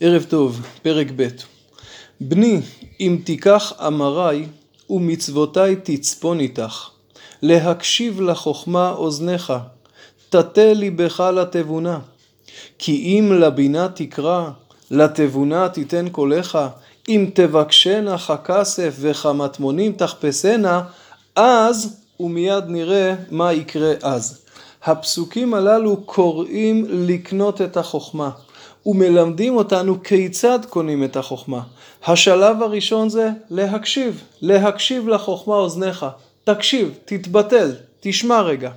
ערב טוב, פרק ב' בני, אם תיקח אמרי ומצוותי תצפון איתך, להקשיב לחוכמה אוזניך, תטה ליבך לתבונה. כי אם לבינה תקרא, לתבונה תיתן קולך, אם תבקשנה ככסף וכמטמונים תחפשנה, אז ומיד נראה מה יקרה אז. הפסוקים הללו קוראים לקנות את החוכמה. ומלמדים אותנו כיצד קונים את החוכמה. השלב הראשון זה להקשיב, להקשיב לחוכמה אוזניך. תקשיב, תתבטל, תשמע רגע.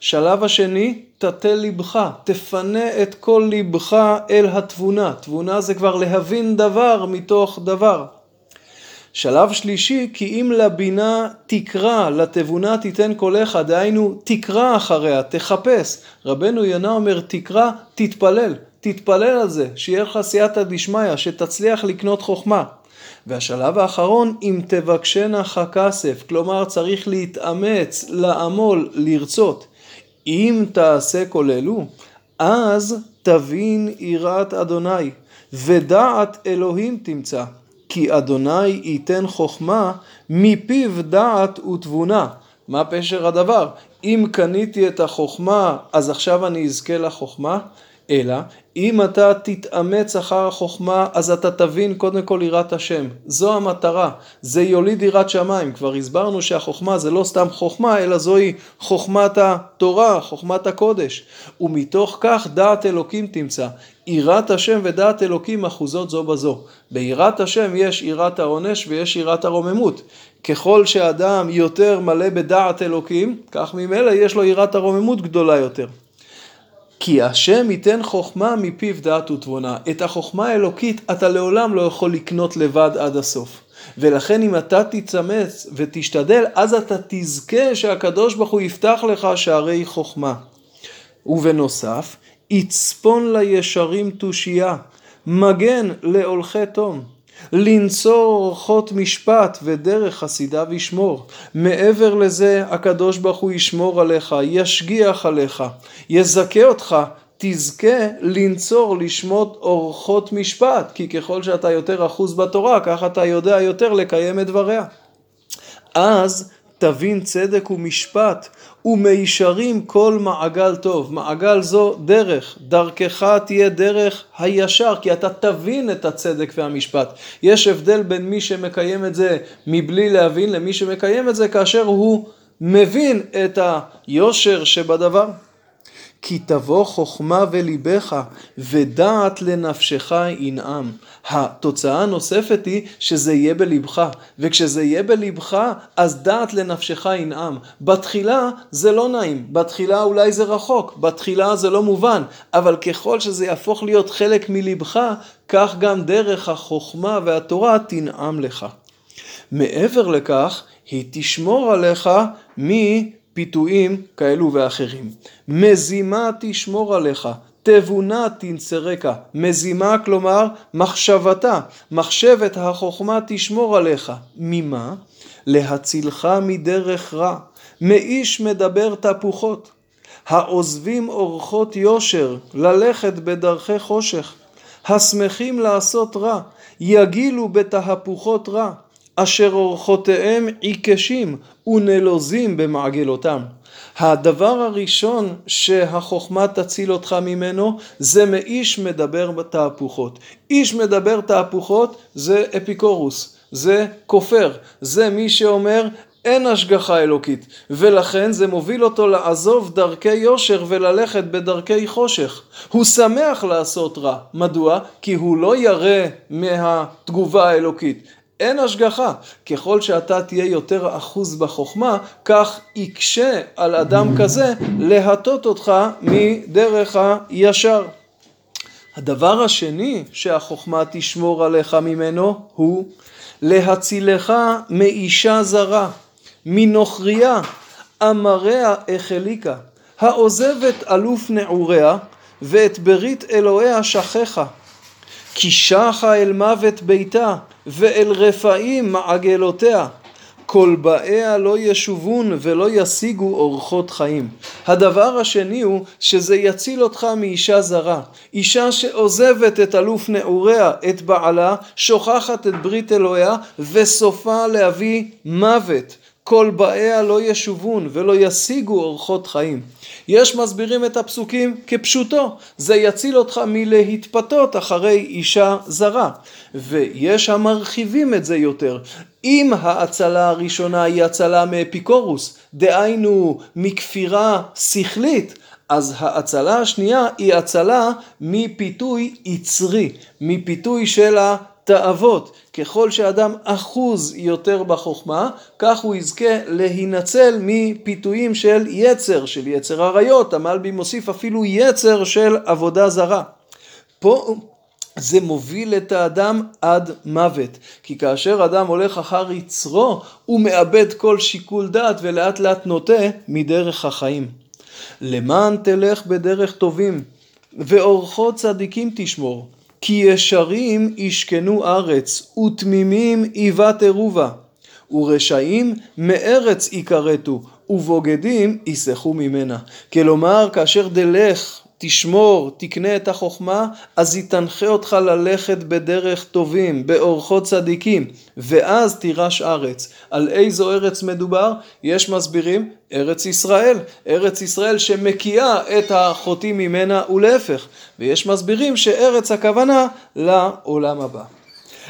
שלב השני, תטה ליבך, תפנה את כל ליבך אל התבונה. תבונה זה כבר להבין דבר מתוך דבר. שלב שלישי, כי אם לבינה תקרא, לתבונה תיתן קולך, דהיינו תקרא אחריה, תחפש. רבנו יונה אומר תקרא, תתפלל. תתפלל על זה, שיהיה לך סייעתא דשמיא, שתצליח לקנות חוכמה. והשלב האחרון, אם תבקשנה ככסף, כלומר צריך להתאמץ, לעמול, לרצות. אם תעשה כל אלו, אז תבין יראת אדוני, ודעת אלוהים תמצא. כי אדוני ייתן חוכמה, מפיו דעת ותבונה. מה פשר הדבר? אם קניתי את החוכמה, אז עכשיו אני אזכה לחוכמה? אלא אם אתה תתאמץ אחר החוכמה, אז אתה תבין קודם כל יראת השם. זו המטרה, זה יוליד יראת שמיים. כבר הסברנו שהחוכמה זה לא סתם חוכמה, אלא זוהי חוכמת התורה, חוכמת הקודש. ומתוך כך דעת אלוקים תמצא. יראת השם ודעת אלוקים אחוזות זו בזו. ביראת השם יש יראת העונש ויש יראת הרוממות. ככל שאדם יותר מלא בדעת אלוקים, כך ממילא יש לו יראת הרוממות גדולה יותר. כי השם ייתן חוכמה מפיו דעת ותבונה. את החוכמה האלוקית אתה לעולם לא יכול לקנות לבד עד הסוף. ולכן אם אתה תצמץ ותשתדל, אז אתה תזכה שהקדוש ברוך הוא יפתח לך שערי חוכמה. ובנוסף, יצפון לישרים תושייה, מגן להולכי תום. לנצור אורחות משפט ודרך חסידיו ישמור. מעבר לזה הקדוש ברוך הוא ישמור עליך, ישגיח עליך, יזכה אותך, תזכה לנצור לשמות אורחות משפט, כי ככל שאתה יותר אחוז בתורה, ככה אתה יודע יותר לקיים את דבריה. אז תבין צדק ומשפט, ומישרים כל מעגל טוב. מעגל זו דרך, דרכך תהיה דרך הישר, כי אתה תבין את הצדק והמשפט. יש הבדל בין מי שמקיים את זה מבלי להבין, למי שמקיים את זה כאשר הוא מבין את היושר שבדבר. כי תבוא חוכמה וליבך ודעת לנפשך ינעם. התוצאה הנוספת היא שזה יהיה בליבך, וכשזה יהיה בליבך אז דעת לנפשך ינעם. בתחילה זה לא נעים, בתחילה אולי זה רחוק, בתחילה זה לא מובן, אבל ככל שזה יהפוך להיות חלק מליבך, כך גם דרך החוכמה והתורה תנעם לך. מעבר לכך, היא תשמור עליך מ... פיתויים כאלו ואחרים. מזימה תשמור עליך, תבונה תנצרקה. מזימה כלומר מחשבתה, מחשבת החוכמה תשמור עליך. ממה? להצילך מדרך רע, מאיש מדבר תפוחות. העוזבים אורחות יושר, ללכת בדרכי חושך. השמחים לעשות רע, יגילו בתהפוכות רע. אשר אורחותיהם עיקשים ונלוזים במעגלותם. הדבר הראשון שהחוכמה תציל אותך ממנו זה מאיש מדבר בתהפוכות. איש מדבר תהפוכות זה אפיקורוס, זה כופר, זה מי שאומר אין השגחה אלוקית, ולכן זה מוביל אותו לעזוב דרכי יושר וללכת בדרכי חושך. הוא שמח לעשות רע. מדוע? כי הוא לא ירא מהתגובה האלוקית, אין השגחה. ככל שאתה תהיה יותר אחוז בחוכמה, כך יקשה על אדם כזה להטות אותך מדרך הישר. הדבר השני שהחוכמה תשמור עליך ממנו הוא להצילך מאישה זרה, מנוכריה, אמריה החליקה, העוזבת אלוף נעוריה ואת ברית אלוהיה שכחה. כי שחה אל מוות ביתה ואל רפאים מעגלותיה. כל באיה לא ישובון ולא ישיגו אורחות חיים. הדבר השני הוא שזה יציל אותך מאישה זרה. אישה שעוזבת את אלוף נעוריה, את בעלה, שוכחת את ברית אלוהיה וסופה להביא מוות. כל באיה לא ישובון ולא ישיגו אורחות חיים. יש מסבירים את הפסוקים כפשוטו, זה יציל אותך מלהתפתות אחרי אישה זרה. ויש המרחיבים את זה יותר. אם ההצלה הראשונה היא הצלה מאפיקורוס, דהיינו מכפירה שכלית, אז ההצלה השנייה היא הצלה מפיתוי יצרי, מפיתוי של התאוות. ככל שאדם אחוז יותר בחוכמה, כך הוא יזכה להינצל מפיתויים של יצר, של יצר עריות, המלבי מוסיף אפילו יצר של עבודה זרה. פה זה מוביל את האדם עד מוות, כי כאשר אדם הולך אחר יצרו, הוא מאבד כל שיקול דעת ולאט לאט נוטה מדרך החיים. למען תלך בדרך טובים, ואורחות צדיקים תשמור. כי ישרים ישכנו ארץ, ותמימים יבטרו בה, ורשעים מארץ יכרתו, ובוגדים יסחו ממנה. כלומר, כאשר דלך תשמור, תקנה את החוכמה, אז היא תנחה אותך ללכת בדרך טובים, באורחות צדיקים, ואז תירש ארץ. על איזו ארץ מדובר? יש מסבירים, ארץ ישראל. ארץ ישראל שמקיאה את החוטאים ממנה ולהפך. ויש מסבירים שארץ הכוונה לעולם הבא.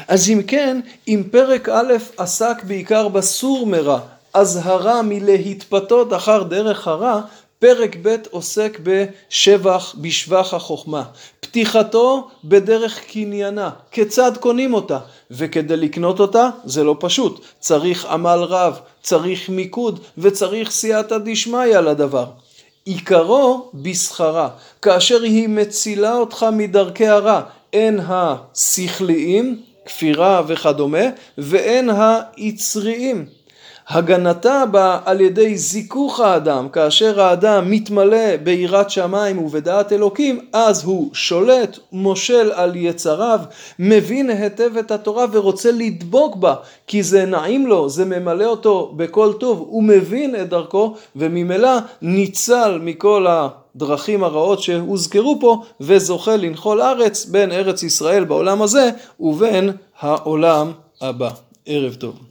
אז אם כן, אם פרק א' עסק בעיקר בסור מרע, אזהרה מלהתפתות אחר דרך הרע, פרק ב' עוסק בשבח, בשבח החוכמה. פתיחתו בדרך קניינה, כיצד קונים אותה, וכדי לקנות אותה זה לא פשוט, צריך עמל רב, צריך מיקוד וצריך סייעתא דשמיא לדבר. עיקרו בשכרה, כאשר היא מצילה אותך מדרכי הרע, הן השכליים, כפירה וכדומה, והן היצריים. הגנתה באה על ידי זיכוך האדם, כאשר האדם מתמלא ביראת שמיים ובדעת אלוקים, אז הוא שולט, מושל על יצריו, מבין היטב את התורה ורוצה לדבוק בה, כי זה נעים לו, זה ממלא אותו בכל טוב, הוא מבין את דרכו, וממילא ניצל מכל הדרכים הרעות שהוזכרו פה, וזוכה לנחול ארץ בין ארץ ישראל בעולם הזה ובין העולם הבא. ערב טוב.